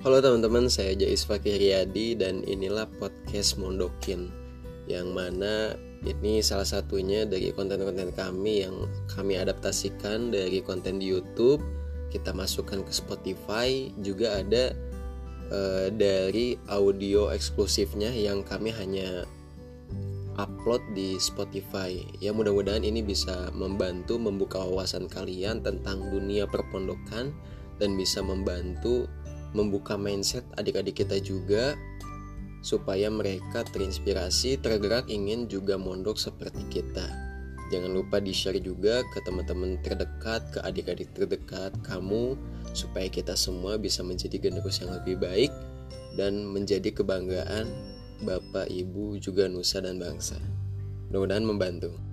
Halo teman-teman, saya Jais Fakir Riyadi dan inilah podcast Mondokin Yang mana ini salah satunya dari konten-konten kami yang kami adaptasikan dari konten di YouTube Kita masukkan ke Spotify Juga ada uh, dari audio eksklusifnya yang kami hanya upload di Spotify. Ya mudah-mudahan ini bisa membantu membuka wawasan kalian tentang dunia perpondokan dan bisa membantu membuka mindset adik-adik kita juga supaya mereka terinspirasi, tergerak ingin juga mondok seperti kita. Jangan lupa di-share juga ke teman-teman terdekat, ke adik-adik terdekat kamu supaya kita semua bisa menjadi generasi yang lebih baik dan menjadi kebanggaan Bapak, Ibu, juga nusa dan bangsa. Mudah-mudahan membantu.